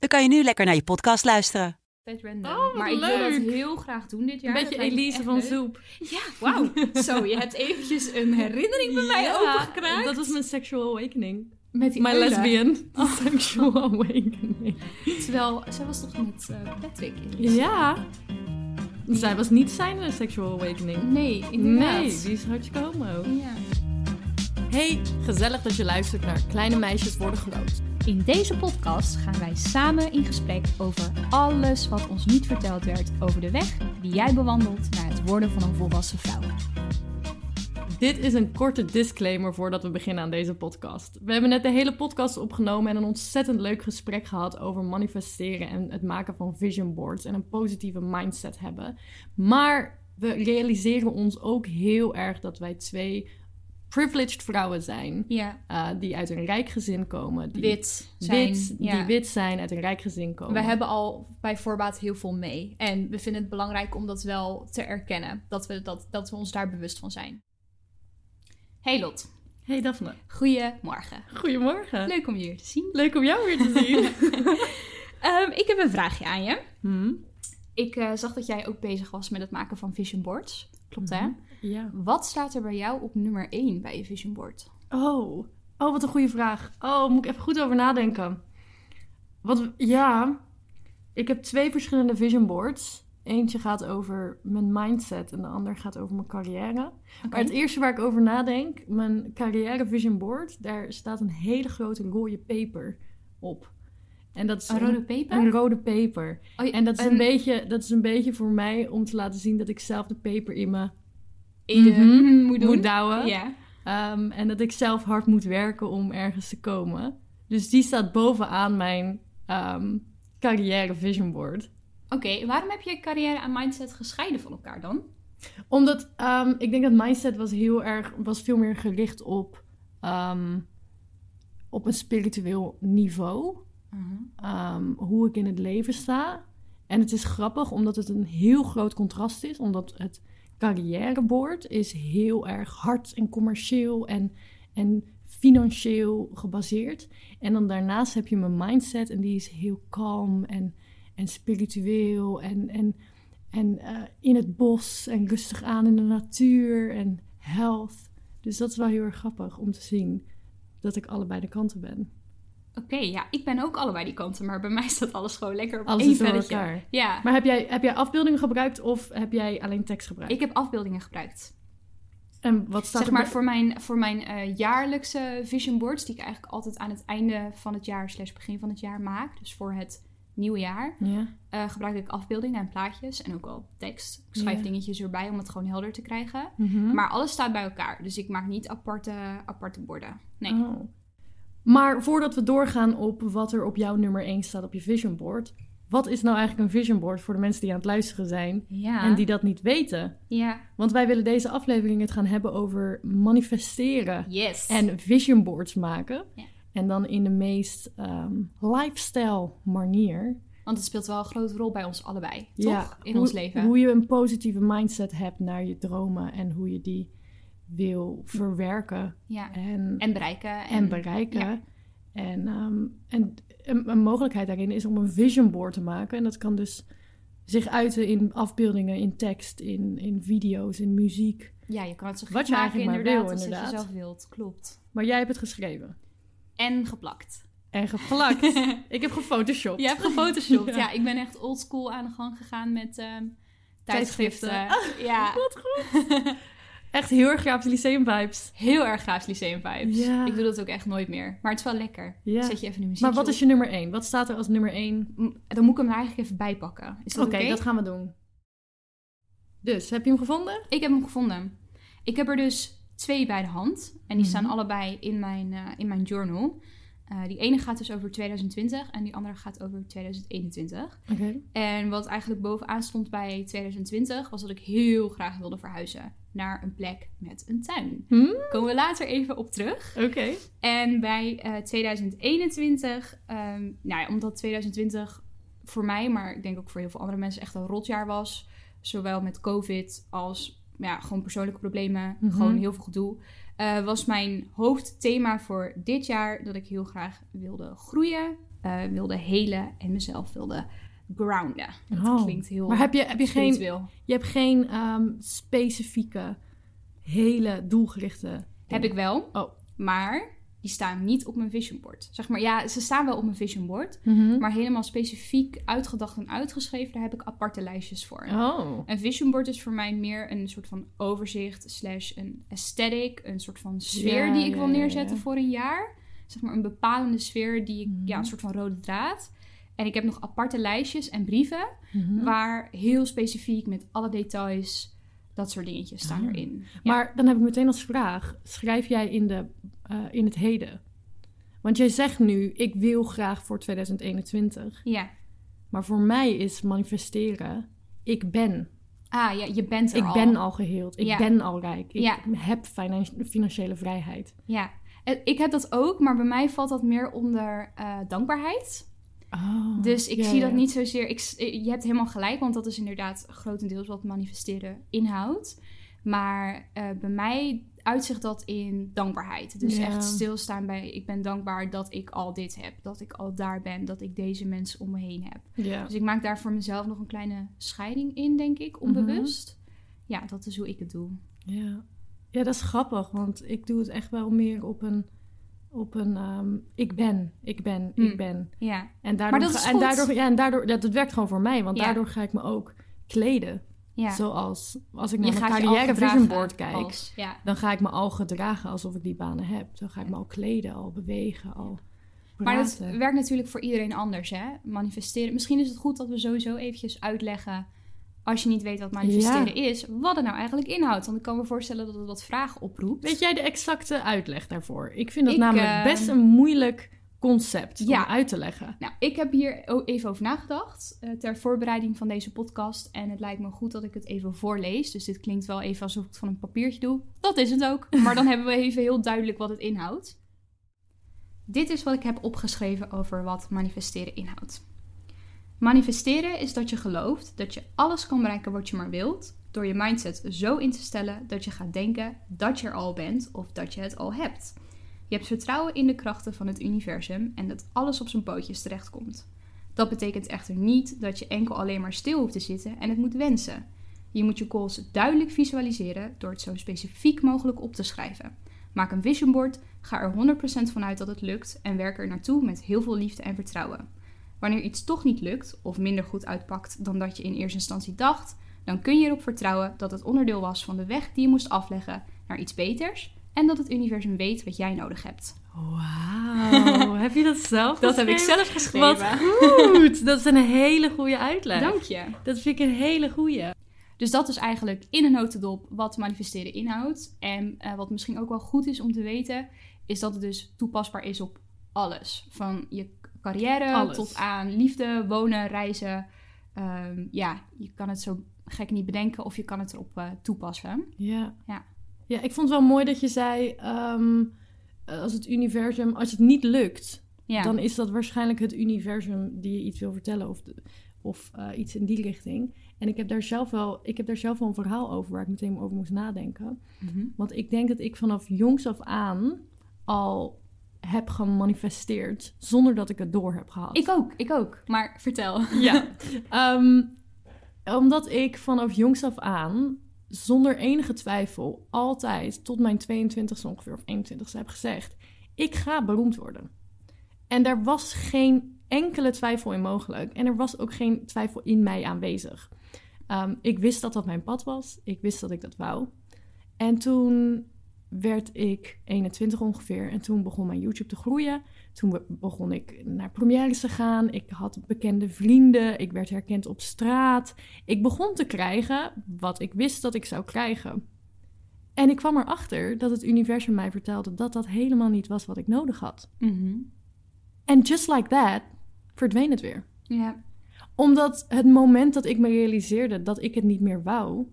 dan kan je nu lekker naar je podcast luisteren. Vet random. Oh, maar ik wil dat leuk. heel graag doen dit jaar. Een beetje Elise van leuk. Zoep. Ja, wauw. Zo, je hebt eventjes een herinnering bij mij opengekraakt. Dat was mijn sexual awakening. Met die My lesbian sexual awakening. Terwijl, zij was toch met eh, Patrick in Ja. Zij was niet zijn sexual awakening. Nee, inderdaad. Nee, die is hartstikke homo. Ja. Hey, gezellig dat je luistert naar Kleine Meisjes Worden Groot. In deze podcast gaan wij samen in gesprek over alles wat ons niet verteld werd over de weg die jij bewandelt naar het worden van een volwassen vrouw. Dit is een korte disclaimer voordat we beginnen aan deze podcast. We hebben net de hele podcast opgenomen en een ontzettend leuk gesprek gehad over manifesteren en het maken van vision boards en een positieve mindset hebben. Maar we realiseren ons ook heel erg dat wij twee privileged vrouwen zijn. Ja, eh, die uit een rijk gezin komen. Die wit zijn. wit- ja. die wit zijn, uit een rijk gezin komen. We hebben al bij voorbaat heel veel mee. En we vinden het belangrijk om dat wel te erkennen. Dat we, dat, dat we ons daar bewust van zijn. Hey Lot, Hey Daphne, goedemorgen. goedemorgen. Leuk om je hier te zien. Leuk om jou weer te zien. Ehm, ik heb een vraagje aan je. Hm? Ik eh, zag dat jij ook bezig was met het maken van vision boards. Klopt hè? Ja. Wat staat er bij jou op nummer 1 bij je vision board? Oh. oh, wat een goede vraag. Oh, moet ik even goed over nadenken. Wat, ja, ik heb twee verschillende vision boards. Eentje gaat over mijn mindset en de ander gaat over mijn carrière. Maar het eerste waar ik over nadenk, mijn carrière vision board, daar staat een hele grote rode peper op. En dat is Een rode peper? Een rode peper. Oh, En dat is, een- een beetje, dat is een beetje voor mij om te laten zien dat ik zelf de peper in me in Mhm. moet moet douwen. Ja. Ehm, en dat ik zelf hard moet werken om ergens te komen. Dus die staat bovenaan mijn ehm, carrière vision board. Oké, waarom heb je carrière en mindset gescheiden van elkaar dan? Omdat ehm, ik denk dat mindset was heel erg, was veel meer gericht op, op een spiritueel niveau. Ehm, hoe ik in het leven sta. En het is grappig omdat het een heel groot contrast is. Omdat het carrièreboord is heel erg hard en commercieel en, en financieel gebaseerd. En dan daarnaast heb je mijn mindset en die is heel kalm en, en spiritueel en, en, en eh, in het bos en rustig aan in de natuur en health. Dus dat is wel heel erg grappig om te zien dat ik allebei de kanten ben. Oké, ja, ik ben ook allebei die kanten, maar bij mij staat alles gewoon lekker op Alles één velletje. elkaar. Ja, Maar heb jij, heb jij afbeeldingen gebruikt of heb jij alleen tekst gebruikt? ik heb afbeeldingen gebruikt. En wat staat zeg er maar bij- voor mijn, voor mijn eh, jaarlijkse vision boards, die ik eigenlijk altijd aan het einde van het jaar slash begin van het jaar maak, dus voor het nieuwe jaar, Ja. eh, gebruik ik afbeeldingen en plaatjes en ook wel tekst. Ik schrijf Ja. dingetjes erbij om het gewoon helder te krijgen. Mhm. Maar alles staat bij elkaar, dus ik maak niet aparte, aparte borden. Nee. Oh. Maar voordat we doorgaan op wat er op jouw nummer 1 staat op je vision board. Wat is nou eigenlijk een vision board voor de mensen die aan het luisteren zijn Ja. en die dat niet weten? Ja. Want wij willen deze aflevering het gaan hebben over manifesteren Yes. en vision boards maken. Ja. En dan in de meest ehm, lifestyle manier. Want het speelt wel een grote rol bij ons allebei, toch? Ja, In hoe- ons leven. Hoe je een positieve mindset hebt naar je dromen en hoe je die wil verwerken ja. en, En bereiken. en bereiken. ja. En, ehm, en een, een mogelijkheid daarin is om een vision board te maken. En dat kan dus zich uiten in afbeeldingen, in tekst, in, in video's, in muziek. Ja, je kan het zo Wat gek je maken inderdaad, wil, als inderdaad. je zelf wilt. Klopt. Maar jij hebt het geschreven. En geplakt. En geplakt. Ik heb gefotoshopt. Je hebt gefotoshopt. Ja. ja. ik ben echt oldschool aan de gang gegaan met ehm, Tijdschriften. tijdschriften. Ja, Wat goed. Echt heel erg graaf lyceum vibes. heel erg graafs lyceum vibes. Ja. Ik doe dat ook echt nooit meer. Maar het is wel lekker. Ja. Zet je even de muziek Maar wat is je nummer 1? Wat staat er als nummer 1? Dan moet ik hem er eigenlijk even bij pakken. Is dat Oké, oké? dat gaan we doen. Dus, heb je hem gevonden? Ik heb hem gevonden. Ik heb er dus twee bij de hand. En die Mhm. staan allebei in mijn, eh, in mijn journal. Eh, die ene gaat dus over 2020 en die andere gaat over 2021. Oké. En wat eigenlijk bovenaan stond bij 2020 was dat ik heel graag wilde verhuizen naar een plek met een tuin. Hm? Komen we later even op terug. Oké. En bij eh, 2021, ehm, nou ja, omdat 2020 voor mij, maar ik denk ook voor heel veel andere mensen echt een rotjaar was. Zowel met COVID als ja, gewoon persoonlijke problemen, Mhm. gewoon heel veel gedoe. Eh, was mijn hoofdthema voor dit jaar dat ik heel graag wilde groeien, eh, wilde helen en mezelf wilde grounden. Dat Oh. klinkt heel Maar heb je, heb je geen, je hebt geen ehm, specifieke, hele doelgerichte... Heb ik wel, Oh. maar die staan niet op mijn vision board. Zeg maar, ja, ze staan wel op mijn vision board, Mhm. maar helemaal specifiek uitgedacht en uitgeschreven, daar heb ik aparte lijstjes voor. Oh. Een vision board is voor mij meer een soort van overzicht slash een aesthetic, een soort van sfeer Ja, die ik ja, wil neerzetten ja. voor een jaar. Zeg maar een bepalende sfeer die ik, Mhm. ja, een soort van rode draad. En ik heb nog aparte lijstjes en brieven Mhm. waar heel specifiek met alle details dat soort dingetjes staan Ah. erin. Maar dan heb ik meteen als vraag: schrijf jij in, de, eh, in het heden? Want jij zegt nu: ik wil graag voor 2021. ja. Maar voor mij is manifesteren: ik ben. Ah ja, je bent er Ik al. ben al geheeld. Ik Ja. ben al rijk. Ik Ja. heb finan- financiële vrijheid. Ja, Eh, ik heb dat ook, maar bij mij valt dat meer onder eh, dankbaarheid. Oh, Dus ik zie dat niet zozeer. Ik, s- je hebt helemaal gelijk, want dat is inderdaad grotendeels wat manifesteren inhoudt. Maar eh, bij mij uitzicht dat in dankbaarheid. Dus echt stilstaan bij: ik ben dankbaar dat ik al dit heb, dat ik al daar ben, dat ik deze mensen om me heen heb. Dus ik maak daar voor mezelf nog een kleine scheiding in, denk ik, onbewust. Ja, dat is hoe ik het doe. Ja. ja, dat is grappig, want ik doe het echt wel meer op een. Op een ehm, ik ben, ik ben, ik Hm. ben. Ja, En daardoor, Maar dat en daardoor, ja, en daardoor, dat, dat werkt gewoon voor mij, want Ja. daardoor ga ik me ook kleden. ja. Zoals als ik naar mijn je al carrière vision board kijk, als- ja. dan ga ik me al gedragen alsof ik die banen heb. Dan ga ik me al kleden, al bewegen, al Maar dat werkt natuurlijk voor iedereen anders, hè? Manifesteren. Misschien is het goed dat we sowieso eventjes uitleggen, als je niet weet wat manifesteren is, wat het nou eigenlijk inhoudt. Want ik kan me voorstellen dat het wat vragen oproept. Weet jij de exacte uitleg daarvoor? Ik vind dat Ik, namelijk eh, best een moeilijk concept Ja. om uit te leggen. Nou, ik heb hier even over nagedacht eh, ter voorbereiding van deze podcast. En het lijkt me goed dat ik het even voorlees. Dus dit klinkt wel even alsof ik het van een papiertje doe. Dat is het ook. Maar dan hebben we even heel duidelijk wat het inhoudt. Dit is wat ik heb opgeschreven over wat manifesteren inhoudt. Manifesteren is dat je gelooft dat je alles kan bereiken wat je maar wilt. Door je mindset zo in te stellen dat je gaat denken dat je er al bent of dat je het al hebt. Je hebt vertrouwen in de krachten van het universum en dat alles op zijn pootjes terechtkomt. Dat betekent echter niet dat je enkel alleen maar stil hoeft te zitten en het moet wensen. Je moet je goals duidelijk visualiseren door het zo specifiek mogelijk op te schrijven. Maak een vision board, ga er 100% van uit dat het lukt en werk er naartoe met heel veel liefde en vertrouwen. Wanneer iets toch niet lukt of minder goed uitpakt dan dat je in eerste instantie dacht, dan kun je erop vertrouwen dat het onderdeel was van de weg die je moest afleggen naar iets beters en dat het universum weet wat jij nodig hebt. Wauw, heb je dat zelf Dat heb ik zelf geschreven. Wat goed! Dat is een hele goede uitleg. Dank je. Dat vind ik een hele goede. Dus dat is eigenlijk in een notendop wat manifesteren inhoudt. En eh, wat misschien ook wel goed is om te weten, is dat het dus toepasbaar is op alles. Van je carrière Alles. tot aan liefde, wonen, reizen. Ehm, ja, je kan het zo gek niet bedenken of je kan het erop eh, toepassen. Ja. Ja. Ja, ik vond het wel mooi dat je zei, ehm, als het universum, als het niet lukt, Ja, dan is dat waarschijnlijk het universum die je iets wil vertellen of, de- of eh, iets in die richting. En ik heb daar zelf wel, ik heb daar zelf wel een verhaal over waar ik meteen over moest nadenken. Mhm. Want ik denk dat ik vanaf jongs af aan al heb gemanifesteerd zonder dat ik het door heb gehad. ik ook, ik ook. Maar vertel. Ja. Ehm, omdat ik vanaf jongs af aan, zonder enige twijfel, altijd tot mijn 22e ongeveer of 21ste heb gezegd: ik ga beroemd worden. En daar was geen enkele twijfel in mogelijk. En er was ook geen twijfel in mij aanwezig. Ehm, ik wist dat dat mijn pad was. Ik wist dat ik dat wou. En toen werd ik 21 ongeveer. En toen begon mijn YouTube te groeien. Toen be- begon ik naar premières te gaan. Ik had bekende vrienden. Ik werd herkend op straat. Ik begon te krijgen wat ik wist dat ik zou krijgen. En ik kwam erachter dat het universum mij vertelde dat dat helemaal niet was wat ik nodig had. Mhm. En just like that, verdween het weer. Ja. Omdat het moment dat ik me realiseerde dat ik het niet meer wou,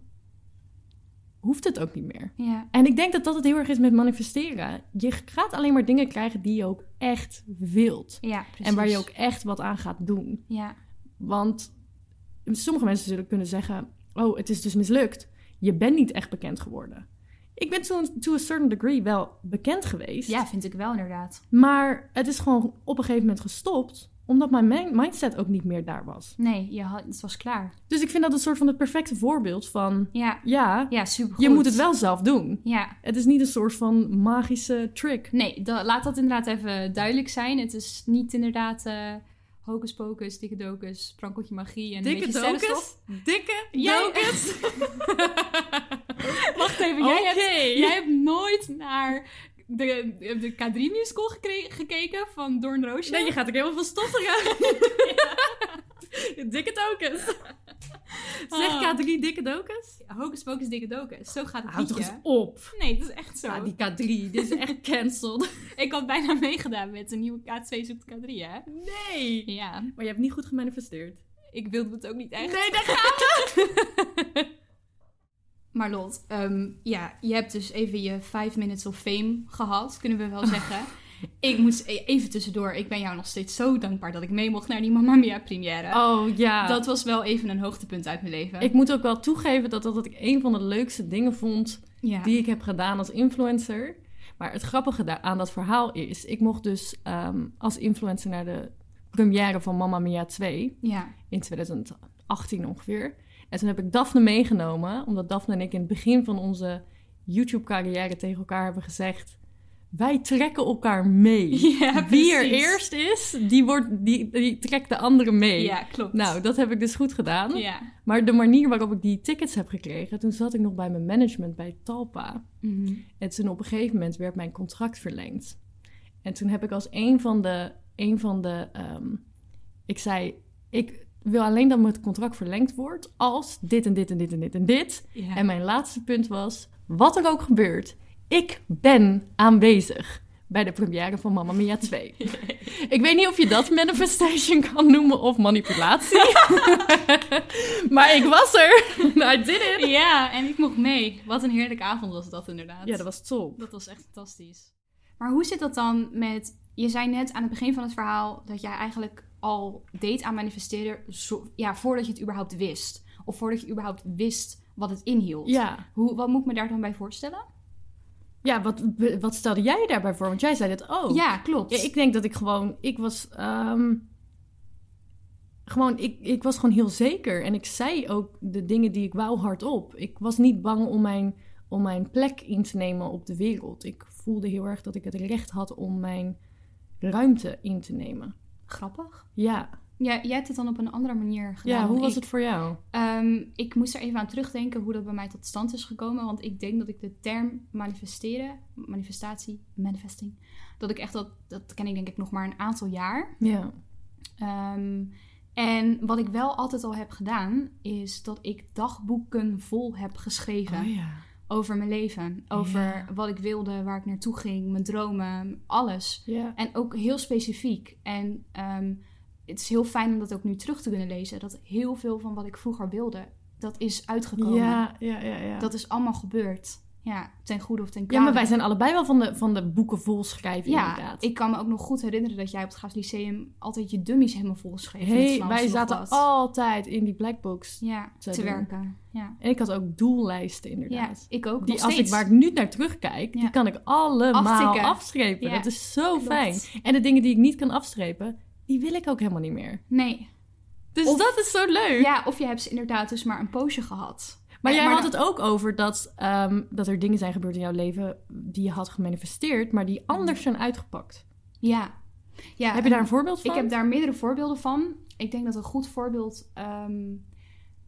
hoeft het ook niet meer. Ja. En ik denk dat dat het heel erg is met manifesteren. Je gaat alleen maar dingen krijgen die je ook echt wilt. Ja, precies. En waar je ook echt wat aan gaat doen. Ja. Want sommige mensen zullen kunnen zeggen: Oh, het is dus mislukt. Je bent niet echt bekend geworden. Ik ben to, to a certain degree wel bekend geweest. ja, vind ik wel inderdaad. Maar het is gewoon op een gegeven moment gestopt. Omdat mijn min- mindset ook niet meer daar was. Nee, je had, het was klaar. Dus ik vind dat een soort van het perfecte voorbeeld van... Ja, Ja, ja supergoed. je moet het wel zelf doen. Ja, Het is niet een soort van magische trick. nee, da- laat dat inderdaad even duidelijk zijn. Het is niet inderdaad eh hocus pocus, dikke docus, sprankeltje magie en een Dikke beetje dokers? sterrenstof. Dikke dokers? Wacht even, jij, hebt, jij hebt nooit naar de, de K3-musical gekeken van Doorn Roosje? Nee, je gaat ook helemaal van stotteren. dikke dokers. Zeg Ah. K3 dikke dokers? Hocus pocus, dikke docus. Zo gaat het Houd toch eens op. Nee, dat is echt zo. Ja, die K3, dit is echt cancelled. Ik had bijna meegedaan met een nieuwe K2 zoekt K3, hè? Nee. Ja, Maar je hebt niet goed gemanifesteerd. ik wilde het ook niet echt. Nee, daar gaan we. Maar Lot, ehm, ja, je hebt dus even je 5 minutes of fame gehad, kunnen we wel zeggen. ik moet e- even tussendoor, ik ben jou nog steeds zo dankbaar dat ik mee mocht naar die Mamma Mia première. Oh ja. Dat was wel even een hoogtepunt uit mijn leven. Ik moet ook wel toegeven dat dat ik een van de leukste dingen vond ja. die ik heb gedaan als influencer. Maar het grappige aan dat verhaal is, ik mocht dus ehm, als influencer naar de première van Mamma Mia 2 ja. in 2018 ongeveer. En toen heb ik Daphne meegenomen, omdat Daphne en ik in het begin van onze YouTube-carrière tegen elkaar hebben gezegd: wij trekken elkaar mee. Ja, Wie er eerst is, die, wordt, die, die trekt de andere mee. Ja, klopt. Nou, dat heb ik dus goed gedaan. ja. Maar de manier waarop ik die tickets heb gekregen, toen zat ik nog bij mijn management bij Talpa. Mhm. En toen op een gegeven moment werd mijn contract verlengd. En toen heb ik als een van de, een van de, ehm, ik zei, ik wil alleen dat mijn contract verlengd wordt als dit en dit en dit en dit en dit. Ja. En mijn laatste punt was, wat er ook gebeurt, ik ben aanwezig bij de première van Mamma Mia 2. ik weet niet of je dat manifestation kan noemen of manipulatie. maar ik was er. I did it. ja, en ik mocht mee. Wat een heerlijke avond was dat inderdaad. Ja, dat was top. Dat was echt fantastisch. Maar hoe zit dat dan met... Je zei net aan het begin van het verhaal dat jij eigenlijk al deed aan manifesteren... Zo, ja, voordat je het überhaupt wist. Of voordat je überhaupt wist wat het inhield. Ja. Hoe, wat moet ik me daar dan bij voorstellen? Ja, wat, wat stelde jij daarbij voor? Want jij zei het ook. Ja, klopt. Ja, ik denk dat ik gewoon... Ik was... ehm, gewoon, ik, ik was gewoon heel zeker. En ik zei ook de dingen die ik wou hardop. Ik was niet bang om mijn, om mijn plek in te nemen op de wereld. Ik voelde heel erg dat ik het recht had om mijn ruimte in te nemen. Grappig. Ja, Ja, jij hebt het dan op een andere manier gedaan ja hoe was ik. het voor jou? Ehm, ik moest er even aan terugdenken hoe dat bij mij tot stand is gekomen. Want ik denk dat ik de term manifesteren, manifestatie, manifesting, dat ik echt dat, dat ken ik denk ik nog maar een aantal jaar. Ja. Ehm, en wat ik wel altijd al heb gedaan, is dat ik dagboeken vol heb geschreven Oh ja. Over mijn leven. Over Ja. wat ik wilde, waar ik naartoe ging, mijn dromen, alles. Ja. En ook heel specifiek. En ehm, het is heel fijn om dat ook nu terug te kunnen lezen. Dat heel veel van wat ik vroeger wilde, dat is uitgekomen. Ja, ja, ja, ja. Dat is allemaal gebeurd. Ja, ten goede of ten kwade. ja, maar wij zijn allebei wel van de, van de boeken vol schrijven, Ja, inderdaad. ik kan me ook nog goed herinneren dat jij op het Gaas Lyceum altijd je dummies helemaal vol schreef. in het Hey, wij zaten wat. altijd in die blackbox. ja, te werken. Ja. En ik had ook doellijsten, ja, inderdaad. ik ook. Die, als ik, waar ik nu naar terugkijk, Ja. die kan ik allemaal Aftikken. afstrepen. Ja, Dat is zo klopt. fijn. En de dingen die ik niet kan afstrepen, die wil ik ook helemaal niet meer. Nee. Dus Of- dat is zo leuk. Ja, of je hebt ze inderdaad dus maar een poosje gehad. Maar jij maar had het ook over dat, ehm, dat er dingen zijn gebeurd in jouw leven die je had gemanifesteerd, maar die anders zijn uitgepakt. Ja. ja Heb je daar een voorbeeld van? Ik heb daar meerdere voorbeelden van. Ik denk dat een goed voorbeeld... ehm,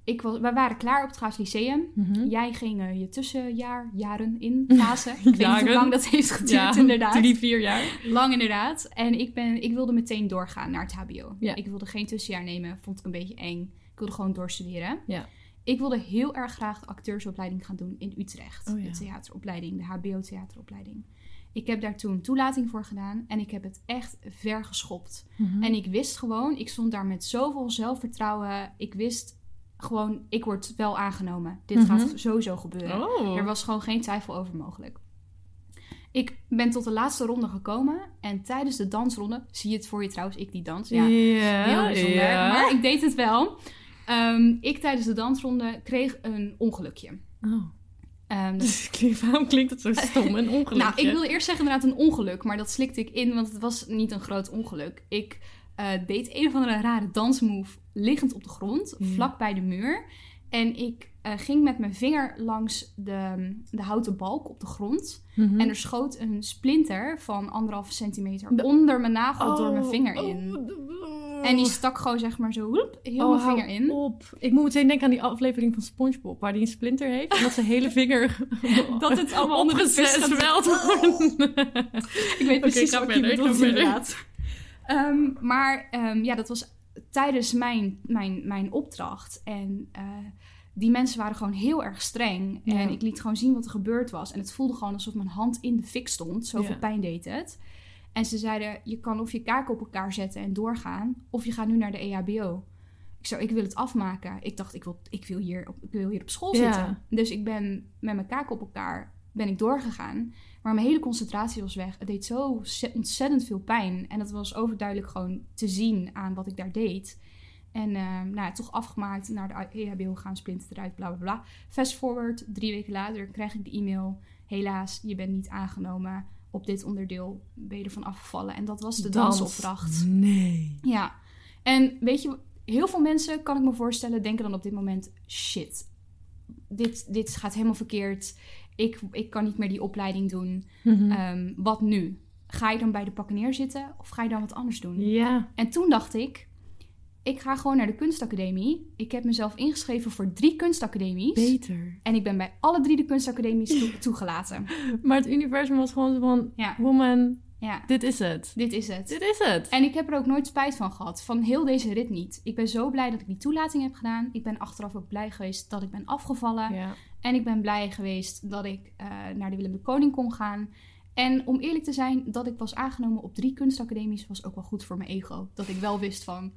ik was, wij waren klaar op het Gaas Lyceum. Mhm. Jij ging eh, je tussenjaar, jaren in fase. Ik weet niet hoe lang dat heeft geduurd, Ja, inderdaad. drie, vier jaar. Lang inderdaad. En ik, ben, ik wilde meteen doorgaan naar het hbo. Ja. Ik wilde geen tussenjaar nemen, vond ik een beetje eng. Ik wilde gewoon doorstuderen. Ja. Ik wilde heel erg graag de acteursopleiding gaan doen in Utrecht. Oh ja. De theateropleiding, de hbo-theateropleiding. Ik heb daar toen toelating voor gedaan en ik heb het echt ver geschopt. Mhm. En ik wist gewoon, ik stond daar met zoveel zelfvertrouwen. Ik wist gewoon, ik word wel aangenomen. Dit Mhm. gaat sowieso gebeuren. Oh. Er was gewoon geen twijfel over mogelijk. Ik ben tot de laatste ronde gekomen en tijdens de dansronde, zie je het voor je trouwens, ik die dans. Ja, heel bijzonder. Maar ik deed het wel. Ehm, ik tijdens de dansronde kreeg een ongelukje. Oh. Dus klinkt- waarom klinkt het zo stom? Een ongeluk. nou, ik wilde eerst zeggen inderdaad een ongeluk, maar dat slikte ik in, want het was niet een groot ongeluk. Ik eh, deed een of andere rare dansmove liggend op de grond, vlak bij de muur. En ik eh, ging met mijn vinger langs de, de houten balk op de grond. Mhm. En er schoot een splinter van anderhalve centimeter De- onder mijn nagel door mijn Oh, vinger in. oh. En die stak gewoon zeg maar zo hoep, heel Oh, mijn vinger in. Op. Ik moet meteen denken aan die aflevering van SpongeBob, waar hij een splinter heeft. En dat zijn hele vinger Dat het allemaal onder opgezweld wordt. Ik weet precies wat je bedoelt inderdaad. Ehm, maar ehm, ja, dat was tijdens mijn, mijn, mijn opdracht. En eh, die mensen waren gewoon heel erg streng. Ja. En ik liet gewoon zien wat er gebeurd was. En het voelde gewoon alsof mijn hand in de fik stond. Zoveel Ja. pijn deed het. En ze zeiden, je kan of je kaken op elkaar zetten en doorgaan... of je gaat nu naar de EHBO. Ik zei, ik wil het afmaken. Ik dacht, ik wil, ik wil, hier, op, ik wil hier op school Ja. zitten. Dus ik ben met mijn kaken op elkaar ben ik doorgegaan. Maar mijn hele concentratie was weg. Het deed zo ze- ontzettend veel pijn. En dat was overduidelijk gewoon te zien aan wat ik daar deed. En eh, nou ja, toch afgemaakt, naar de EHBO gaan, splinter eruit, bla bla bla. Fast forward, drie weken later krijg ik de e-mail. Helaas, je bent niet aangenomen. Op dit onderdeel ben je ervan afgevallen. En dat was de Dans. dansopdracht. Nee. Ja, en weet je, heel veel mensen, kan ik me voorstellen, denken dan op dit moment: shit, dit, dit gaat helemaal verkeerd. Ik, ik kan niet meer die opleiding doen. Mhm. Ehm, wat nu? Ga je dan bij de pakken neerzitten of ga je dan wat anders doen? Ja. En toen dacht ik: ik ga gewoon naar de kunstacademie. Ik heb mezelf ingeschreven voor drie kunstacademies. Beter. En ik ben bij alle drie de kunstacademies toe- toegelaten. Maar het universum was gewoon zo van... Ja, Woman, ja, dit is het. dit is het. Dit is het. En ik heb er ook nooit spijt van gehad. Van heel deze rit niet. Ik ben zo blij dat ik die toelating heb gedaan. Ik ben achteraf ook blij geweest dat ik ben afgevallen. Ja. En ik ben blij geweest dat ik eh, naar de Willem de Koning kon gaan. En om eerlijk te zijn, dat ik was aangenomen op drie kunstacademies was ook wel goed voor mijn ego. Dat ik wel wist van,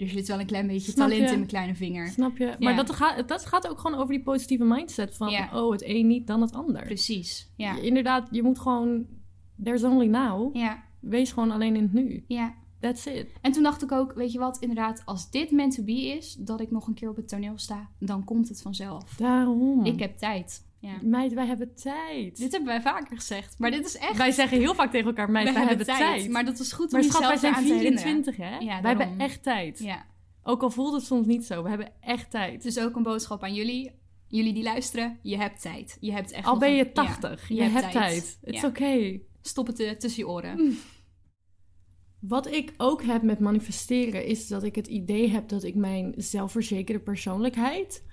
er zit wel een klein beetje Snap talent je? in mijn kleine vinger. Snap je? Maar dat, gaat, dat gaat ook gewoon over die positieve mindset van... Ja. Oh, het een niet, dan het ander. Precies, ja. Je- Inderdaad, je moet gewoon... There's only now. Ja, Wees gewoon alleen in het nu. ja. That's it. En toen dacht ik ook, weet je wat, inderdaad, als dit meant to be is, dat ik nog een keer op het toneel sta, dan komt het vanzelf. Daarom. Ik heb tijd. Ja. Meid, wij hebben tijd. Dit hebben wij vaker gezegd, maar dit is echt... Wij zeggen heel vaak tegen elkaar, meid, wij wij, hebben tijd. Maar dat is goed om Maar schat, wij jezelf zijn eraan te herinneren. 24, hè? Ja, wij hebben echt tijd. Ja. Ook al voelt het soms niet zo, we hebben echt tijd. Het is ook een boodschap aan jullie. Jullie die luisteren, je hebt tijd. Je hebt echt al ben je ja, 80, je, hebt tijd. It's Ja. okay. Stop het eh, tussen je oren. Wat ik ook heb met manifesteren is dat ik het idee heb dat ik mijn zelfverzekerde persoonlijkheid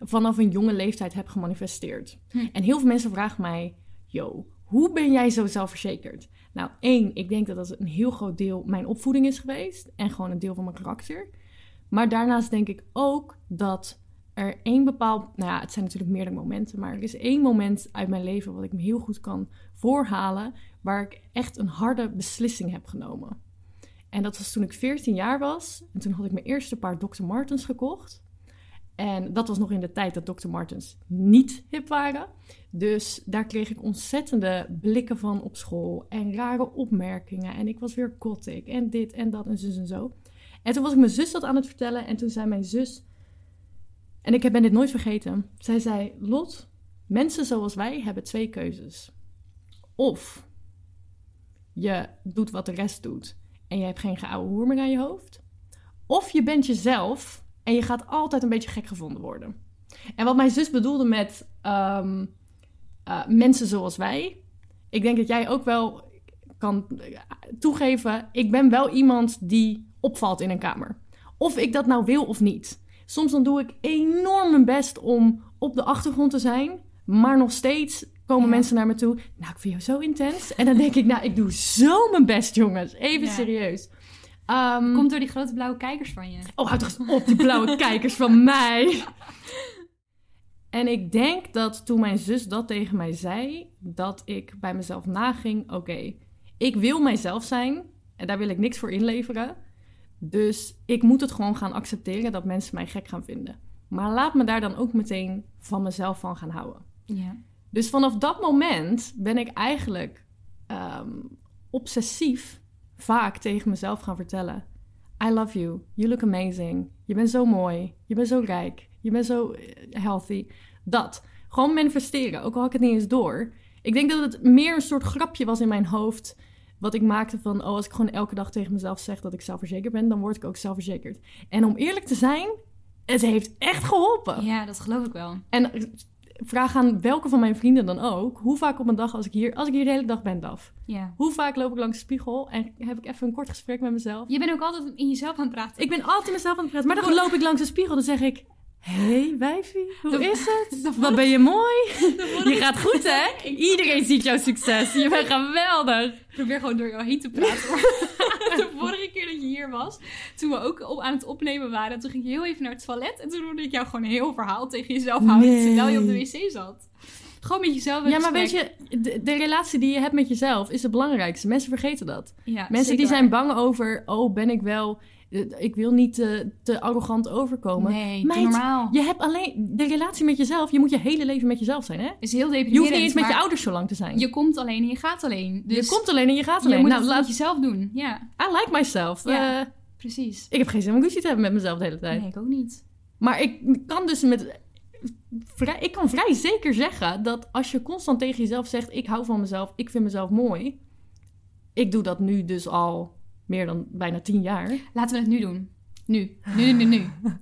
vanaf een jonge leeftijd heb gemanifesteerd. Hm. En heel veel mensen vragen mij, yo, hoe ben jij zo zelfverzekerd? Nou, één, ik denk dat dat een heel groot deel mijn opvoeding is geweest en gewoon een deel van mijn karakter. Maar daarnaast denk ik ook dat er één bepaald, nou ja, het zijn natuurlijk meerdere momenten, maar er is één moment uit mijn leven wat ik me heel goed kan voorhalen, waar ik echt een harde beslissing heb genomen. En dat was toen ik 14 jaar was. En toen had ik mijn eerste paar Dr. Martens gekocht. En dat was nog in de tijd dat Dr. Martens niet hip waren. Dus daar kreeg ik ontzettende blikken van op school. En rare opmerkingen. En ik was weer gothic. En dit en dat en zus en zo. En toen was ik mijn zus dat aan het vertellen. En toen zei mijn zus... En ik ben dit nooit vergeten. Zij zei... Lot, mensen zoals wij hebben twee keuzes. Of je doet wat de rest doet en je hebt geen geouwe hoer meer aan je hoofd. Of je bent jezelf en je gaat altijd een beetje gek gevonden worden. En wat mijn zus bedoelde met ehm, eh, mensen zoals wij. Ik denk dat jij ook wel kan eh, toegeven. Ik ben wel iemand die opvalt in een kamer. Of ik dat nou wil of niet. Soms dan doe ik enorm mijn best om op de achtergrond te zijn. Maar nog steeds komen Ja. mensen naar me toe. Nou, ik vind jou zo intens. En dan denk ik, nou, ik doe zo mijn best, jongens. Even Ja. serieus. Ehm, Komt door die grote blauwe kijkers van je. Oh, houd toch eens op, die blauwe kijkers van mij. En ik denk dat toen mijn zus dat tegen mij zei, dat ik bij mezelf naging: oké, ik wil mijzelf zijn en daar wil ik niks voor inleveren. Dus ik moet het gewoon gaan accepteren dat mensen mij gek gaan vinden. Maar laat me daar dan ook meteen van mezelf van gaan houden. Ja. Dus vanaf dat moment ben ik eigenlijk ehm, obsessief vaak tegen mezelf gaan vertellen: I love you. You look amazing. Je bent zo mooi. Je bent zo rijk. Je bent zo eh, healthy. Dat. Gewoon manifesteren, ook al had ik het niet eens door. Ik denk dat het meer een soort grapje was in mijn hoofd. Wat ik maakte van, oh, als ik gewoon elke dag tegen mezelf zeg dat ik zelfverzekerd ben, dan word ik ook zelfverzekerd. En om eerlijk te zijn, het heeft echt geholpen. ja, dat geloof ik wel. En vraag aan welke van mijn vrienden dan ook, hoe vaak op een dag als ik hier, als ik hier de hele dag ben, Daf. Ja. Hoe vaak loop ik langs de spiegel en heb ik even een kort gesprek met mezelf. Je bent ook altijd in jezelf aan het praten. Ik ben altijd mezelf aan het praten. Maar dan loop ik langs de spiegel dan zeg ik... hey, wijfie, hoe De- is het? Wat ben je mooi? Je gaat goed, hè? Iedereen ziet jouw succes. Je bent geweldig. Ik probeer gewoon door jou heen te praten. Maar de vorige keer dat je hier was, toen we ook op, aan het opnemen waren, toen ging je heel even naar het toilet. En toen hoorde ik jou gewoon een heel verhaal tegen jezelf houden, Nee. terwijl je op de wc zat. Gewoon met jezelf Ja, maar weet je, de, de relatie die je hebt met jezelf is het belangrijkste. Mensen vergeten dat. Ja, Mensen die zijn bang over... oh, ben ik wel... eh, Ik wil niet te, te arrogant overkomen. Nee, Meid, normaal. Je hebt alleen de relatie met jezelf. Je moet je hele leven met jezelf zijn, hè? is heel Je deprimerend. hoeft niet eens met je ouders zo lang te zijn. Je komt alleen en je gaat alleen. Dus je komt alleen en je gaat je alleen. moet nou, het laat, jezelf doen. Ja, I like myself. Ja. Eh, precies. ik heb geen zin om ruzie te hebben met mezelf de hele tijd. Nee, ik ook niet. Maar ik kan dus met... Vrij, ik kan vrij zeker zeggen dat als je constant tegen jezelf zegt... ik hou van mezelf, ik vind mezelf mooi... Ik doe dat nu dus al meer dan bijna tien jaar. Laten we het nu doen. Nu. Nu, nu, nu, nu.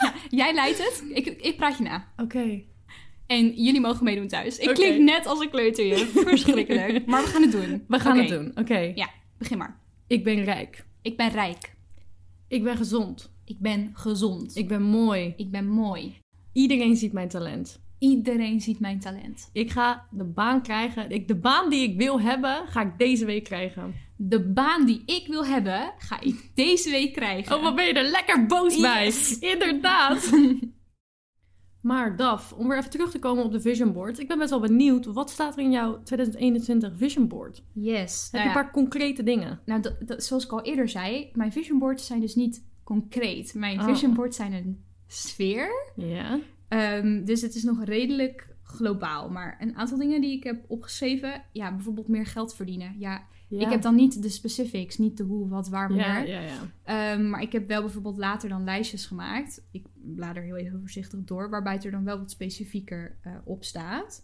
Ja, jij leidt het. Ik, ik praat je na. Oké. En jullie mogen meedoen thuis. Ik klink net als een kleuterjuf. Verschrikkelijk. Maar we gaan het doen. We gaan het doen. Oké. Ja, begin maar. Ik ben rijk. Ik ben rijk. Ik ben gezond. Ik ben gezond. Ik ben mooi. Ik ben mooi. Iedereen ziet mijn talent. Iedereen ziet mijn talent. Ik ga de baan krijgen. Ik, de baan die ik wil hebben, ga ik deze week krijgen. De baan die ik wil hebben, ga ik deze week krijgen. Oh, wat ben je er lekker boos Yes. bij. Inderdaad. maar Daf, om weer even terug te komen op de vision board. Ik ben best wel benieuwd, wat staat er in jouw 2021 vision board? Yes. Heb Nou, je ja, een paar concrete dingen? nou dat, dat- zoals ik al eerder zei, mijn vision boards zijn dus niet concreet. Mijn Oh. vision boards zijn een sfeer. Ja. Ehm, dus het is nog redelijk globaal. Maar een aantal dingen die ik heb opgeschreven, ja, bijvoorbeeld meer geld verdienen. Ja, ja. ik heb dan niet de specifics, niet de hoe, wat, waar, Ja, wanneer. ja, ja. Ehm, maar ik heb wel bijvoorbeeld later dan lijstjes gemaakt. Ik blader heel even voorzichtig door, waarbij het er dan wel wat specifieker eh, op staat.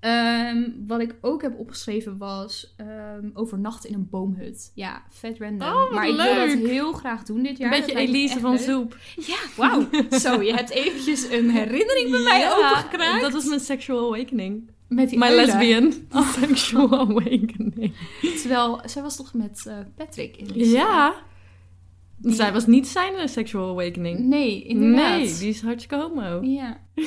Ehm, wat ik ook heb opgeschreven was ehm, overnachten in een boomhut. Ja, vet random. Oh, wat maar ik wil dat leuk. heel graag doen dit jaar. Een beetje Elise van leuk. Zoep. Ja, wauw. Zo, je hebt eventjes een herinnering bij mij Ja, opengekraakt. Dat was mijn sexual awakening. Met die My uilen. lesbian sexual awakening. Terwijl, zij was toch met eh, Patrick in die Ja. Die- Zij was niet zijn eh, sexual awakening. Nee, inderdaad. Nee, die is hartstikke homo. Ja.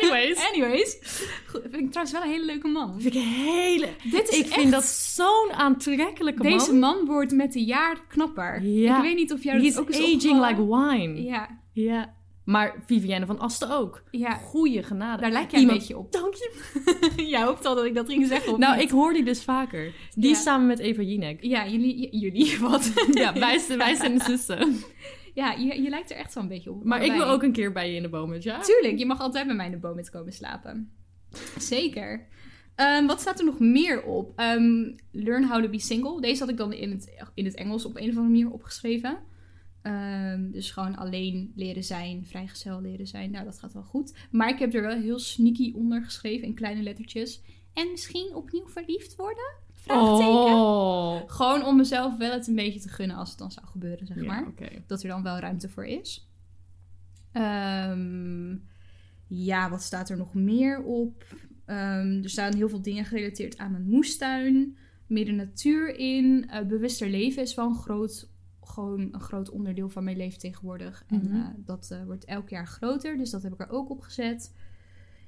Anyways. Anyways. Goed, vind ik trouwens wel een hele leuke man. Vind ik een hele... Dit is Ik vind dat zo'n aantrekkelijke man. Deze man wordt met de jaar knapper. Ja. Ik weet niet of jij dat ook is aging like wine. Ja. Ja, Maar Vivienne van Asten ook. ja. Goeie genade. Daar lijkt jij Iemand- een beetje op. Dank je. jij hoopt al dat ik dat ging zeggen. of Nou, niet? ik hoor die dus vaker. Die Ja. samen met Eva Jinek. Ja, jullie... Jullie, wat? Ja, wij, zijn- wij zijn de zussen. Ja, je, je lijkt er echt een beetje op. Maar ik wil ook een keer bij je in de boom, ja? Tuurlijk, je mag altijd bij mij in de boom met komen slapen. Zeker. Ehm, wat staat er nog meer op? Ehm, learn how to be single. Deze had ik dan in het, in het Engels op een of andere manier opgeschreven. Ehm, dus gewoon alleen leren zijn, vrijgezel leren zijn. Nou, dat gaat wel goed. Maar ik heb er wel heel sneaky onder geschreven in kleine lettertjes. En misschien opnieuw verliefd worden? Vraagteken. Oh. Gewoon om mezelf wel het een beetje te gunnen als het dan zou gebeuren, zeg maar dat er dan wel ruimte voor is. Ehm, ja, wat staat er nog meer op? Ehm, er staan heel veel dingen gerelateerd aan mijn moestuin. Meer de natuur in. Eh, bewuster leven is wel een groot, gewoon een groot onderdeel van mijn leven tegenwoordig. En Mhm. eh, dat eh, wordt elk jaar groter, dus dat heb ik er ook op gezet.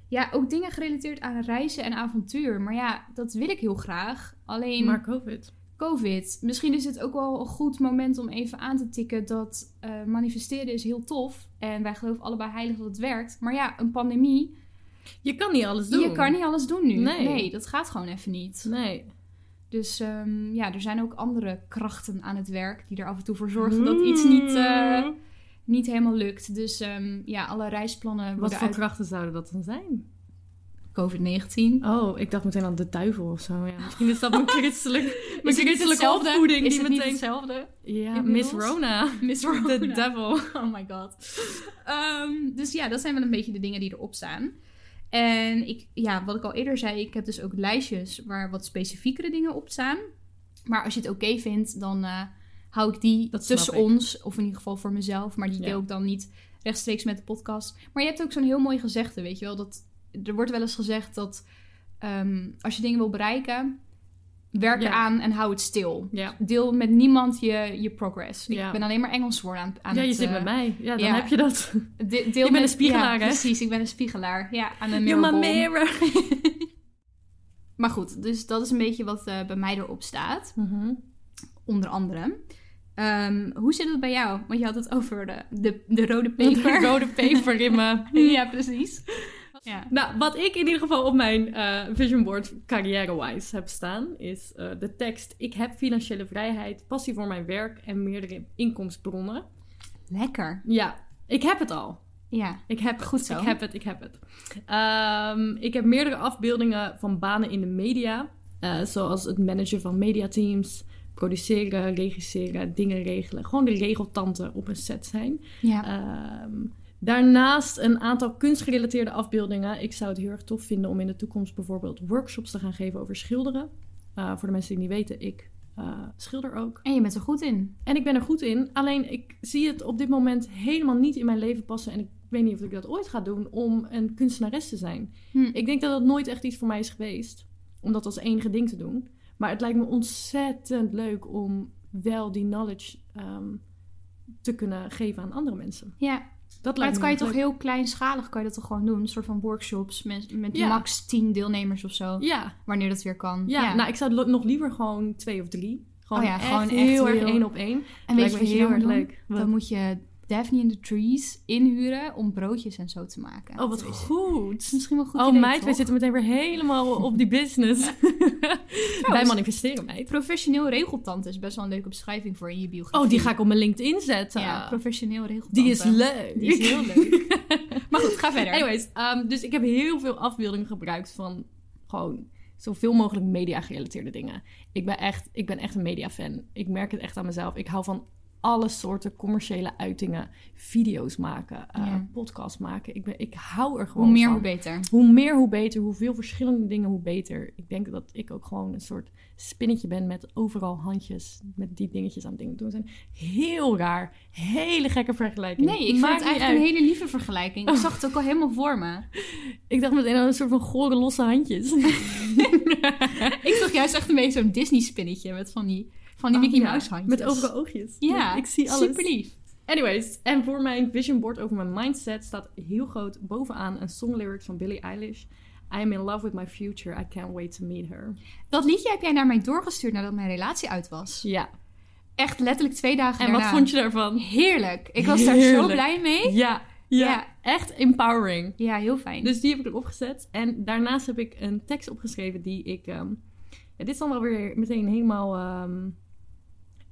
Ja, ook dingen gerelateerd aan reizen en avontuur. Maar ja, dat wil ik heel graag. Alleen Maar COVID. COVID. Misschien is het ook wel een goed moment om even aan te tikken dat eh, manifesteren is heel tof. En wij geloven allebei heilig dat het werkt. Maar ja, een pandemie, Je kan niet alles doen. je kan niet alles doen nu. Nee. dat gaat gewoon even niet. Nee. Dus ehm, ja, er zijn ook andere krachten aan het werk die er af en toe voor zorgen dat iets niet, eh, niet helemaal lukt. Dus ehm, ja, alle reisplannen Wat voor uit krachten zouden dat dan zijn? COVID-19. Oh, ik dacht meteen aan de duivel of zo. Ja. Misschien is dat mijn christelijk, mijn christelijke opvoeding Is die het niet hetzelfde? Ja, inmiddels? Miss Rona. Miss The Rona. devil. Oh my god. Ehm, dus ja, dat zijn wel een beetje de dingen die erop staan. En ik, ja, wat ik al eerder zei, ik heb dus ook lijstjes waar wat specifiekere dingen op staan. Maar als je het oké vindt, dan eh, hou ik die Dat tussen ik. ons. Of in ieder geval voor mezelf. Maar die Ja. deel ik dan niet rechtstreeks met de podcast. Maar je hebt ook zo'n heel mooi gezegde, weet je wel. Dat, er wordt wel eens gezegd dat ehm, als je dingen wil bereiken, werk Ja. eraan en hou het stil. Ja. Deel met niemand je, je progress. Ik Ja. ben alleen maar Engels woorden aan, aan ja, je het... zit eh, met mij. Ja, dan ja. heb je dat. De- deel Je bent met- een spiegelaar, ja, hè? Precies, ik ben een spiegelaar. Ja, aan een mirrorball. mirror. Maar goed, dus dat is een beetje wat eh, bij mij erop staat. Mhm. Onder andere. Ehm, hoe zit het bij jou? Want je had het over de, de, de rode peper. De rode peper in me. ja, precies. Ja. Nou, wat ik in ieder geval op mijn eh, vision board carrière-wise heb staan, is eh, de tekst: Ik heb financiële vrijheid, passie voor mijn werk en meerdere inkomstenbronnen. Lekker. Ja, ik heb het al. Ja. Ik heb het. Goed zo. Ik heb het, ik heb het. Ehm, ik heb meerdere afbeeldingen van banen in de media. eh, zoals het managen van mediateams, produceren, regisseren, dingen regelen. Gewoon de regeltante op een set zijn. Ja. Ehm, daarnaast een aantal kunstgerelateerde afbeeldingen. Ik zou het heel erg tof vinden om in de toekomst bijvoorbeeld workshops te gaan geven over schilderen. Eh, voor de mensen die het niet weten, ik eh, schilder ook. En je bent er goed in. En ik ben er goed in. Alleen ik zie het op dit moment helemaal niet in mijn leven passen. En ik weet niet of ik dat ooit ga doen om een kunstenares te zijn. Hm. Ik denk dat dat nooit echt iets voor mij is geweest. Om dat als enige ding te doen. Maar het lijkt me ontzettend leuk om wel die knowledge ehm, te kunnen geven aan andere mensen. Ja, Dat maar dat kan je toch heel kleinschalig kan je dat toch gewoon doen? Een soort van workshops met, met Ja. max 10 deelnemers of zo. Ja, Wanneer dat weer kan. ja, nou ik zou nog liever gewoon twee of drie. Gewoon, Oh ja, echt gewoon echt heel erg één op één. en weet je wat je heel erg leuk. Dan moet je Daphne in the Trees inhuren om broodjes en zo te maken. Oh, wat Dat is goed. misschien wel goed Oh idee, meid, wij zitten meteen weer helemaal op die business. Wij manifesteren meid. Professioneel regeltante is best wel een leuke beschrijving voor in je biografie. Oh, die ga ik op mijn LinkedIn zetten. Ja, professioneel regeltante. die is leuk. Die is heel leuk. maar goed, ga verder. Anyways, ehm, dus ik heb heel veel afbeeldingen gebruikt van gewoon zoveel mogelijk media gerelateerde dingen. Ik ben echt, ik ben echt een media fan. Ik merk het echt aan mezelf. Ik hou van alle soorten commerciële uitingen, video's maken, uh, Ja. podcasts maken. Ik, ben, ik hou er gewoon Hoe meer, van. hoe beter. Hoe meer, hoe beter. Hoeveel verschillende dingen, hoe beter. Ik denk dat ik ook gewoon een soort spinnetje ben met overal handjes, met die dingetjes aan dingen doen zijn. Heel raar. Hele gekke vergelijking. Nee, ik vind Maakt het eigenlijk uit. een hele lieve vergelijking. Ik zag het ook al helemaal voor me. Ik dacht meteen aan een soort van gore losse handjes. Ik zag juist echt een beetje zo'n Disney-spinnetje met van die, van die Oh, Mickey ja, Mouse handjes. Met overal oogjes. Ja, ik zie alles. super lief. Anyways, en voor mijn vision board over mijn mindset staat heel groot bovenaan een songlyrics van Billie Eilish. I am in love with my future. I can't wait to meet her. Dat liedje heb jij naar mij doorgestuurd nadat mijn relatie uit was. Ja. Echt letterlijk twee dagen En wat vond je daarvan? Heerlijk. Ik was daar zo blij mee. Ja, ja, Ja. echt empowering. Ja, heel fijn. Dus die heb ik erop gezet. En daarnaast heb ik een tekst opgeschreven die ik... ehm, ja, dit is dan wel weer meteen helemaal... ehm,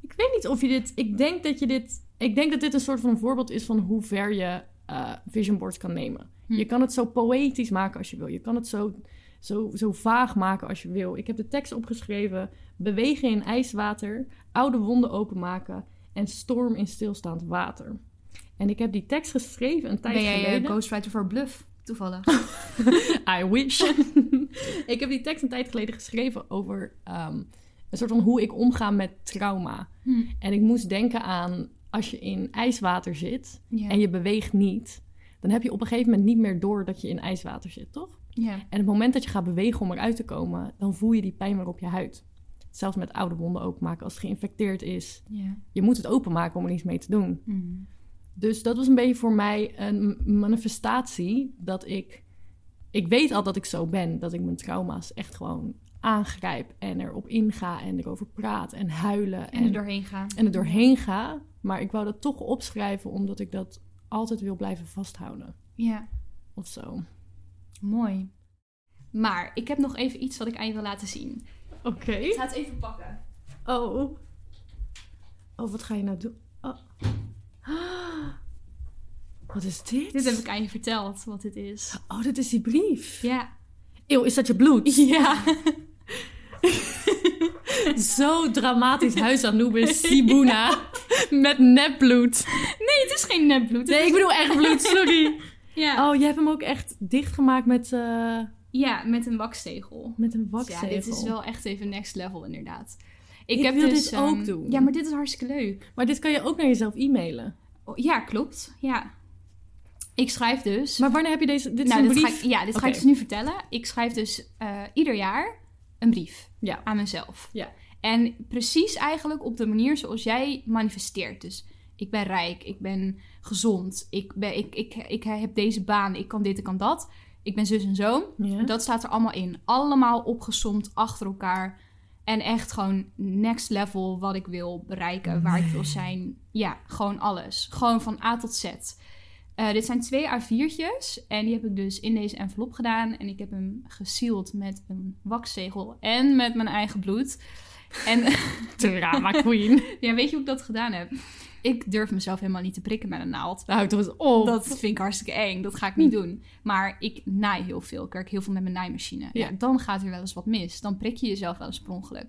ik weet niet of je dit... Ik denk dat je dit... Ik denk dat dit een soort van voorbeeld is van hoe ver je eh, vision boards kan nemen. Hm. Je kan het zo poëtisch maken als je wil. Je kan het zo, zo, zo vaag maken als je wil. Ik heb de tekst opgeschreven. Bewegen in ijswater. Oude wonden openmaken. En storm in stilstaand water. En ik heb die tekst geschreven een tijd ben jij geleden. eh, ghostwriter voor Bluff, toevallig? I wish. ik heb die tekst een tijd geleden geschreven over ehm, een soort van hoe ik omga met trauma. Hm. En ik moest denken aan als je in ijswater zit Ja. en je beweegt niet, dan heb je op een gegeven moment niet meer door dat je in ijswater zit, toch? ja. En het moment dat je gaat bewegen om eruit te komen, dan voel je die pijn weer op je huid. Zelfs met oude wonden openmaken als het geïnfecteerd is. ja. Je moet het openmaken om er iets mee te doen. Hm. Dus dat was een beetje voor mij een manifestatie dat ik... Ik weet al dat ik zo ben, dat ik mijn trauma's echt gewoon aangrijp en erop inga en erover praat en huilen En er doorheen gaan. en er doorheen ga. Maar ik wou dat toch opschrijven omdat ik dat altijd wil blijven vasthouden. Ja, Of zo. mooi. Maar ik heb nog even iets wat ik aan je wil laten zien. Oké. Ik ga het even pakken. Oh. Oh, wat ga je nou doen? Oh. Ah. Wat is dit? Dit heb ik aan je verteld, wat dit is. Oh, dit is die brief. Ja. Eeuw, is dat je bloed? Ja. Zo dramatisch huis Anubis, Sibuna. Met nepbloed. Nee, het is geen nepbloed. Nee, ik bedoel echt bloed, sorry. Ja. Oh, je hebt hem ook echt dichtgemaakt met, eh, ja, met een wakstegel. met een Dus wakzegel. Ja, dit is wel echt even next level inderdaad. Ik, Ik heb wil dus, dit ook ehm, doen. Ja, maar dit is hartstikke leuk. Maar dit kan je ook naar jezelf e-mailen. Oh, Ja, klopt. Ja. Ik schrijf dus... Maar wanneer heb je deze... Dit is nou, een dit ga brief? ik, ja, dit ga ik dus nu vertellen. Ik schrijf dus eh, ieder jaar een brief Ja. aan mezelf. Ja. En precies eigenlijk op de manier zoals jij manifesteert. Dus ik ben rijk, ik ben gezond, ik, ben, ik, ik, ik heb deze baan, ik kan dit, ik kan dat. Ik ben zus en zo. Ja. Dat staat er allemaal in. Allemaal opgesomd achter elkaar. En echt gewoon next level wat ik wil bereiken, waar ik wil zijn. Ja, gewoon alles. Gewoon van A tot Z. Eh, dit zijn twee A4'tjes en die heb ik dus in deze envelop gedaan. En ik heb hem gesealed met een wakzegel en met mijn eigen bloed. En Drama queen. ja, weet je hoe ik dat gedaan heb? Ik durf mezelf helemaal niet te prikken met een naald. Nou, toch eens op. Dat vind ik hartstikke eng. Dat ga ik niet doen. Maar ik naai heel veel. Ik werk heel veel met mijn naaimachine. Ja. Ja. dan gaat er wel eens wat mis. Dan prik je jezelf wel eens per ongeluk.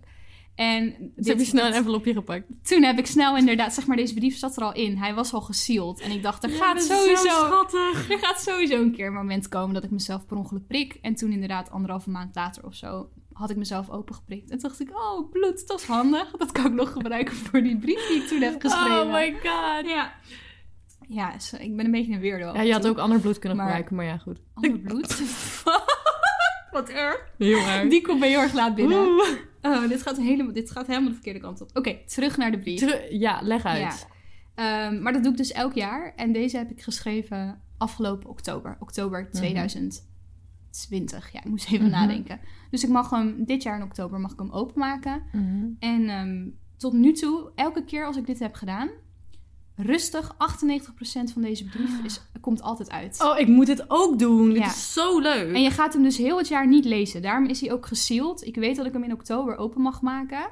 En Dus dit- heb je snel een envelopje gepakt. toen heb ik snel inderdaad, zeg maar, deze brief zat er al in. Hij was al gesealed. En ik dacht, er gaat sowieso... Er gaat sowieso een keer een moment komen dat ik mezelf per ongeluk prik. En toen inderdaad, anderhalve maand later of zo, had ik mezelf opengeprikt. En toen dacht ik, oh, bloed, dat is handig. Dat kan ik nog gebruiken voor die brief die ik toen heb geschreven. Oh my god. Ja. Ja, ik ben een beetje een weirdo. Ja, je had ook ander bloed kunnen Maar- gebruiken, maar ja, goed. Ander bloed? Wat erg. Heel erg. Die komt bij heel erg laat binnen. Oh, dit gaat, helemaal, dit gaat helemaal de verkeerde kant op. Oké, terug naar de brief. Teru- ja, leg uit. Ja. Ehm, maar dat doe ik dus elk jaar. En deze heb ik geschreven afgelopen oktober. Oktober 2020. Ja, ik moest even Mhm. nadenken. Dus ik mag hem dit jaar in oktober mag ik hem openmaken. Mhm. En ehm, tot nu toe, elke keer als ik dit heb gedaan... Rustig, 98% van deze brief is, komt altijd uit. Oh, ik moet dit ook doen. Dit Ja. is zo leuk. En je gaat hem dus heel het jaar niet lezen. Daarom is hij ook gesealed. Ik weet dat ik hem in oktober open mag maken.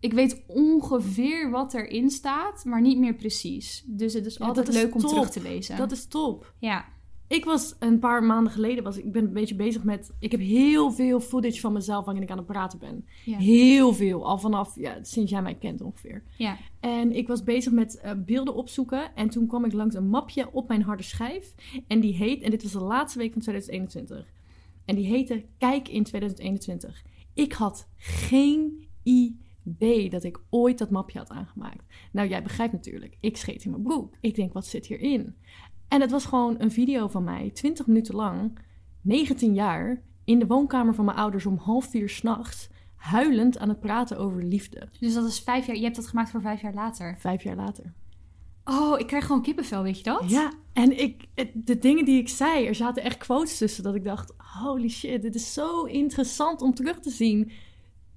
Ik weet ongeveer wat erin staat, maar niet meer precies. Dus het is Ja, altijd leuk om top. terug te lezen. Dat is top. Ja, Ik was een paar maanden geleden, was, ik ben een beetje bezig met... Ik heb heel veel footage van mezelf waarin ik aan het praten ben. ja, Heel veel. Al vanaf, ja, sinds jij mij kent ongeveer. ja. En ik was bezig met eh, beelden opzoeken. En toen kwam ik langs een mapje op mijn harde schijf. En die heet, en dit was de laatste week van 2021. En die heette Kijk in 2021. Ik had geen idee dat ik ooit dat mapje had aangemaakt. Nou, jij begrijpt natuurlijk. Ik scheet in mijn broek. Ik denk, wat zit hierin? En het was gewoon een video van mij, 20 minuten lang, 19 jaar, in de woonkamer van mijn ouders om half vier s'nachts, huilend aan het praten over liefde. Dus dat is vijf jaar. Je hebt dat gemaakt voor vijf jaar later. Vijf jaar later. Oh, ik krijg gewoon kippenvel, weet je dat? Ja, en ik, de dingen die ik zei, er zaten echt quotes tussen dat ik dacht, holy shit, dit is zo interessant om terug te zien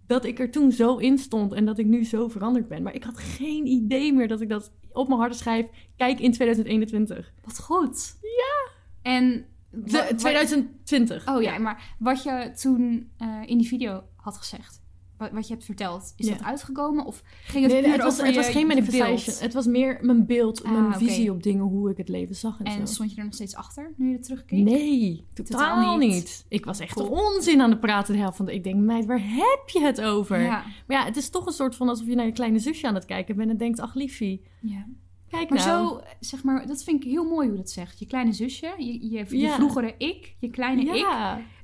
dat ik er toen zo in stond en dat ik nu zo veranderd ben. Maar ik had geen idee meer dat ik dat op mijn harde schijf, kijk in 2021. Wat goed. Ja. En... De- wa- 2020. Oh ja, maar wat je toen eh, in die video had gezegd, wat, wat je hebt verteld, is Ja. dat uitgekomen? Of ging het Nee, het, was, het was geen manifestation. Het was meer mijn beeld, Ah, mijn visie op dingen, hoe ik het leven zag en, En zo. stond je er nog steeds achter, nu je er terugkeek? Nee, totaal, Totaal niet. niet. Ik was echt Cool. onzin aan het praten de helft van de... Ik denk, meid, waar heb je het over? Ja. Maar ja, het is toch een soort van alsof je naar je kleine zusje aan het kijken bent en denkt, ach liefie, ja. Kijk Maar nou. zo, zeg maar, dat vind ik heel mooi hoe dat zegt. Je kleine zusje, je, je, je Ja. vroegere ik, je kleine ik,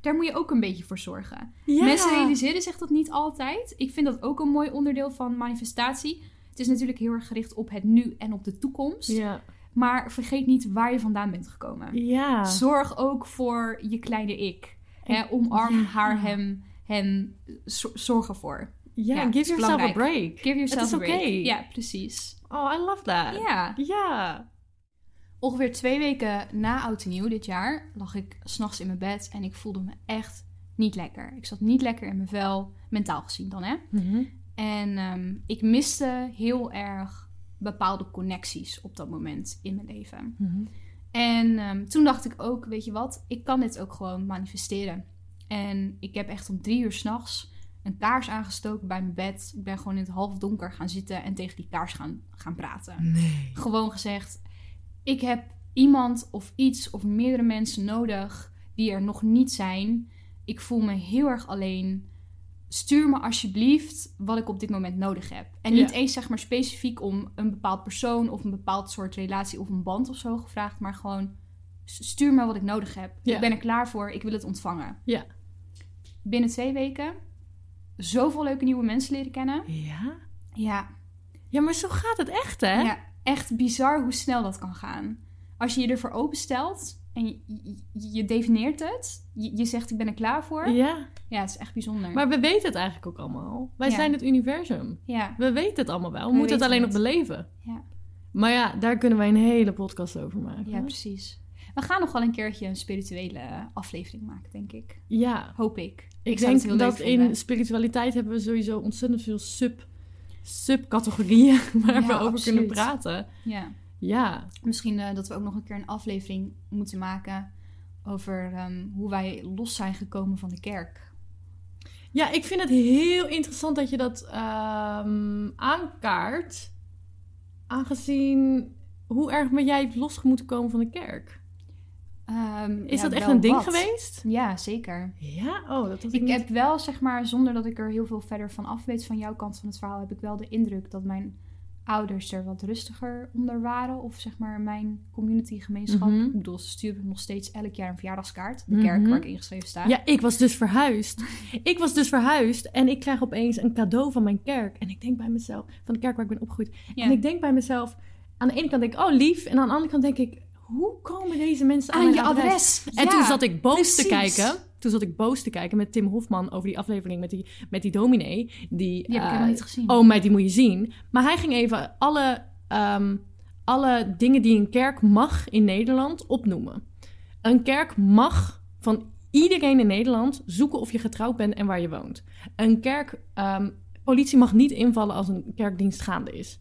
daar moet je ook een beetje voor zorgen. ja. Mensen realiseren zich dat niet altijd. Ik vind dat ook een mooi onderdeel van manifestatie. Het is natuurlijk heel erg gericht op het nu en op de toekomst. Ja. Maar vergeet niet waar je vandaan bent gekomen. Ja. Zorg ook voor je kleine ik. Hè, omarm haar, hem, hen. zo- Zorg ervoor. Ja, Ja, give yourself a break. Give yourself Het is a break. Ja, precies. Oh, I love that. Ja. Ja. Ongeveer twee weken na Oud en Nieuw dit jaar lag ik s'nachts in mijn bed en ik voelde me echt niet lekker. Ik zat niet lekker in mijn vel, mentaal gezien dan, hè. Mhm. En ehm, ik miste heel erg bepaalde connecties op dat moment in mijn leven. Mhm. En ehm, toen dacht ik ook, weet je wat, ik kan dit ook gewoon manifesteren. En ik heb echt om drie uur s'nachts een kaars aangestoken bij mijn bed. Ik ben gewoon in het half donker gaan zitten en tegen die kaars gaan, gaan praten. Nee. Gewoon gezegd, ik heb iemand of iets of meerdere mensen nodig die er nog niet zijn. Ik voel me heel erg alleen. Stuur me alsjeblieft wat ik op dit moment nodig heb. En niet Ja. eens zeg maar specifiek om een bepaald persoon of een bepaald soort relatie of een band of zo gevraagd, maar gewoon stuur me wat ik nodig heb. Ja. Ik ben er klaar voor, ik wil het ontvangen. Ja. Binnen twee weken zoveel leuke nieuwe mensen leren kennen. Ja? Ja, Ja, maar zo gaat het echt, hè? ja, echt bizar hoe snel dat kan gaan. Als je je ervoor openstelt en je, je, je defineert het, je, je zegt ik ben er klaar voor. Ja, Ja. het is echt bijzonder. Maar we weten het eigenlijk ook allemaal. Wij Ja. zijn het universum. ja, We weten het allemaal wel. We We moeten het alleen nog beleven. ja, Maar ja, daar kunnen wij een hele podcast over maken. ja, precies. We gaan nog wel een keertje een spirituele aflevering maken, denk ik. Ja, Hoop ik. ik, denk heel dat in spiritualiteit hebben we sowieso ontzettend veel sub, subcategorieën waar Ja, we over kunnen praten. Ja. Ja, Misschien eh, dat we ook nog een keer een aflevering moeten maken over ehm, hoe wij los zijn gekomen van de kerk. Ja, ik vind het heel interessant dat je dat ehm, aankaart. Aangezien hoe erg ben jij los moeten komen van de kerk? Ehm, Is ja, dat echt een ding wat. geweest? Ja, zeker. Ja, oh, dat ik, Ik niet. heb wel, zeg maar, zonder dat ik er heel veel verder van af weet van jouw kant van het verhaal, heb ik wel de indruk dat mijn ouders er wat rustiger onder waren. Of zeg maar mijn communitygemeenschap. Mhm. Ik bedoel, ze sturen nog steeds elk jaar een verjaardagskaart. De Mhm. kerk waar ik ingeschreven sta. Ja, ik was dus verhuisd. ik was dus verhuisd en ik krijg opeens een cadeau van mijn kerk. En ik denk bij mezelf, van de kerk waar ik ben opgegroeid. Ja. En ik denk bij mezelf, aan de ene kant denk ik, oh lief. En aan de andere kant denk ik, hoe komen deze mensen aan, je adres. En Ja, toen zat ik boos te kijken. Toen zat ik boos te kijken met Tim Hofman over die aflevering met die, met die dominee. Die, Die heb ik eh, niet gezien. Oh, maar die moet je zien. Maar hij ging even alle, ehm, alle dingen die een kerk mag in Nederland opnoemen. Een kerk mag van iedereen in Nederland zoeken of je getrouwd bent en waar je woont. Een kerk, ehm, politie mag niet invallen als een kerkdienst gaande is.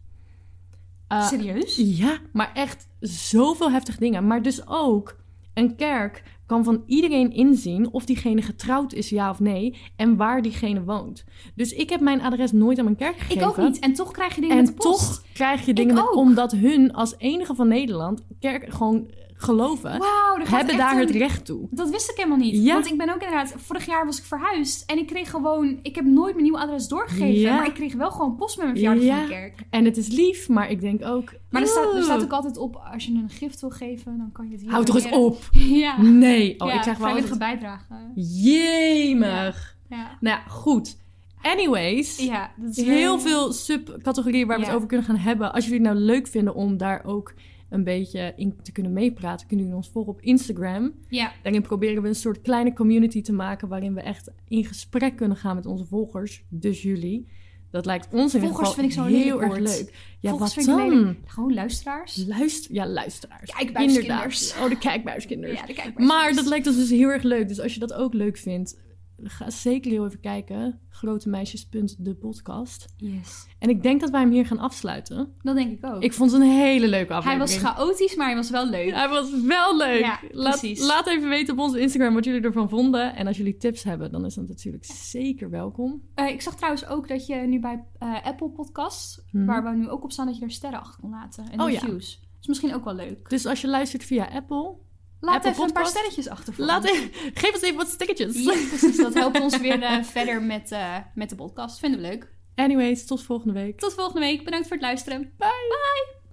Eh, Serieus? ja, maar echt zoveel heftige dingen. Maar dus ook, een kerk kan van iedereen inzien of diegene getrouwd is, ja of nee, en waar diegene woont. Dus ik heb mijn adres nooit aan mijn kerk gegeven. Ik ook niet. En toch krijg je dingen met En de post. toch krijg je dingen met, omdat hun als enige van Nederland kerk gewoon geloven, hebben daar het recht toe. Dat wist ik helemaal niet. Ja. Want ik ben ook inderdaad... Vorig jaar was ik verhuisd. En ik kreeg gewoon... Ik heb nooit mijn nieuwe adres doorgegeven. Ja. Maar ik kreeg wel gewoon post met mijn verjaardag van Ja. de kerk. En het is lief, maar ik denk ook. Maar er staat, er staat ook altijd op... Als je een gift wil geven, dan kan je het hier Hou toch eens op. Ja. Nee. Oh, ik krijg wel vrijwillige altijd... bijdrage. Jemig. Ja. Nou ja, goed. Anyways. Ja, dat is Heel veel subcategorieën waar we Ja. het over kunnen gaan hebben. Als jullie het nou leuk vinden om daar ook een beetje in te kunnen meepraten, kunnen jullie ons volgen op Instagram. Ja, Daarin proberen we een soort kleine community te maken waarin we echt in gesprek kunnen gaan met onze volgers, dus jullie. Dat lijkt ons in ieder Volgers vind ik zo'n heel erg leuk. Ja, volgens wat dan? Gewoon luisteraars. Luister, ja, luisteraars. Kijkbuiskinders. Inderdaad. Oh, de kijkbuiskinders. Ja, de kijkbuiskinders. Maar dat lijkt ons dus heel erg leuk. Dus als je dat ook leuk vindt, ga zeker heel even kijken. Grotemeisjes.de podcast. Yes. En ik denk dat wij hem hier gaan afsluiten. Dat denk ik ook. Ik vond het een hele leuke Hij aflevering. was chaotisch, maar hij was wel leuk. Hij was wel leuk. Ja, laat, precies. laat even weten op onze Instagram wat jullie ervan vonden. En als jullie tips hebben, dan is dat natuurlijk zeker welkom. Eh, ik zag trouwens ook dat je nu bij eh, Apple Podcasts, Mhm. waar we nu ook op staan, dat je er sterren achter kon laten. En Oh ja. reviews. Dat is misschien ook wel leuk. Dus als je luistert via Apple, Laat Apple even een paar sterretjes achter voor laat even, geef ons even wat stickertjes. Ja, precies. Dat helpt ons weer eh, verder met, eh, met de podcast. Vinden we leuk. Anyways, tot volgende week. Tot volgende week. Bedankt voor het luisteren. Bye. Bye.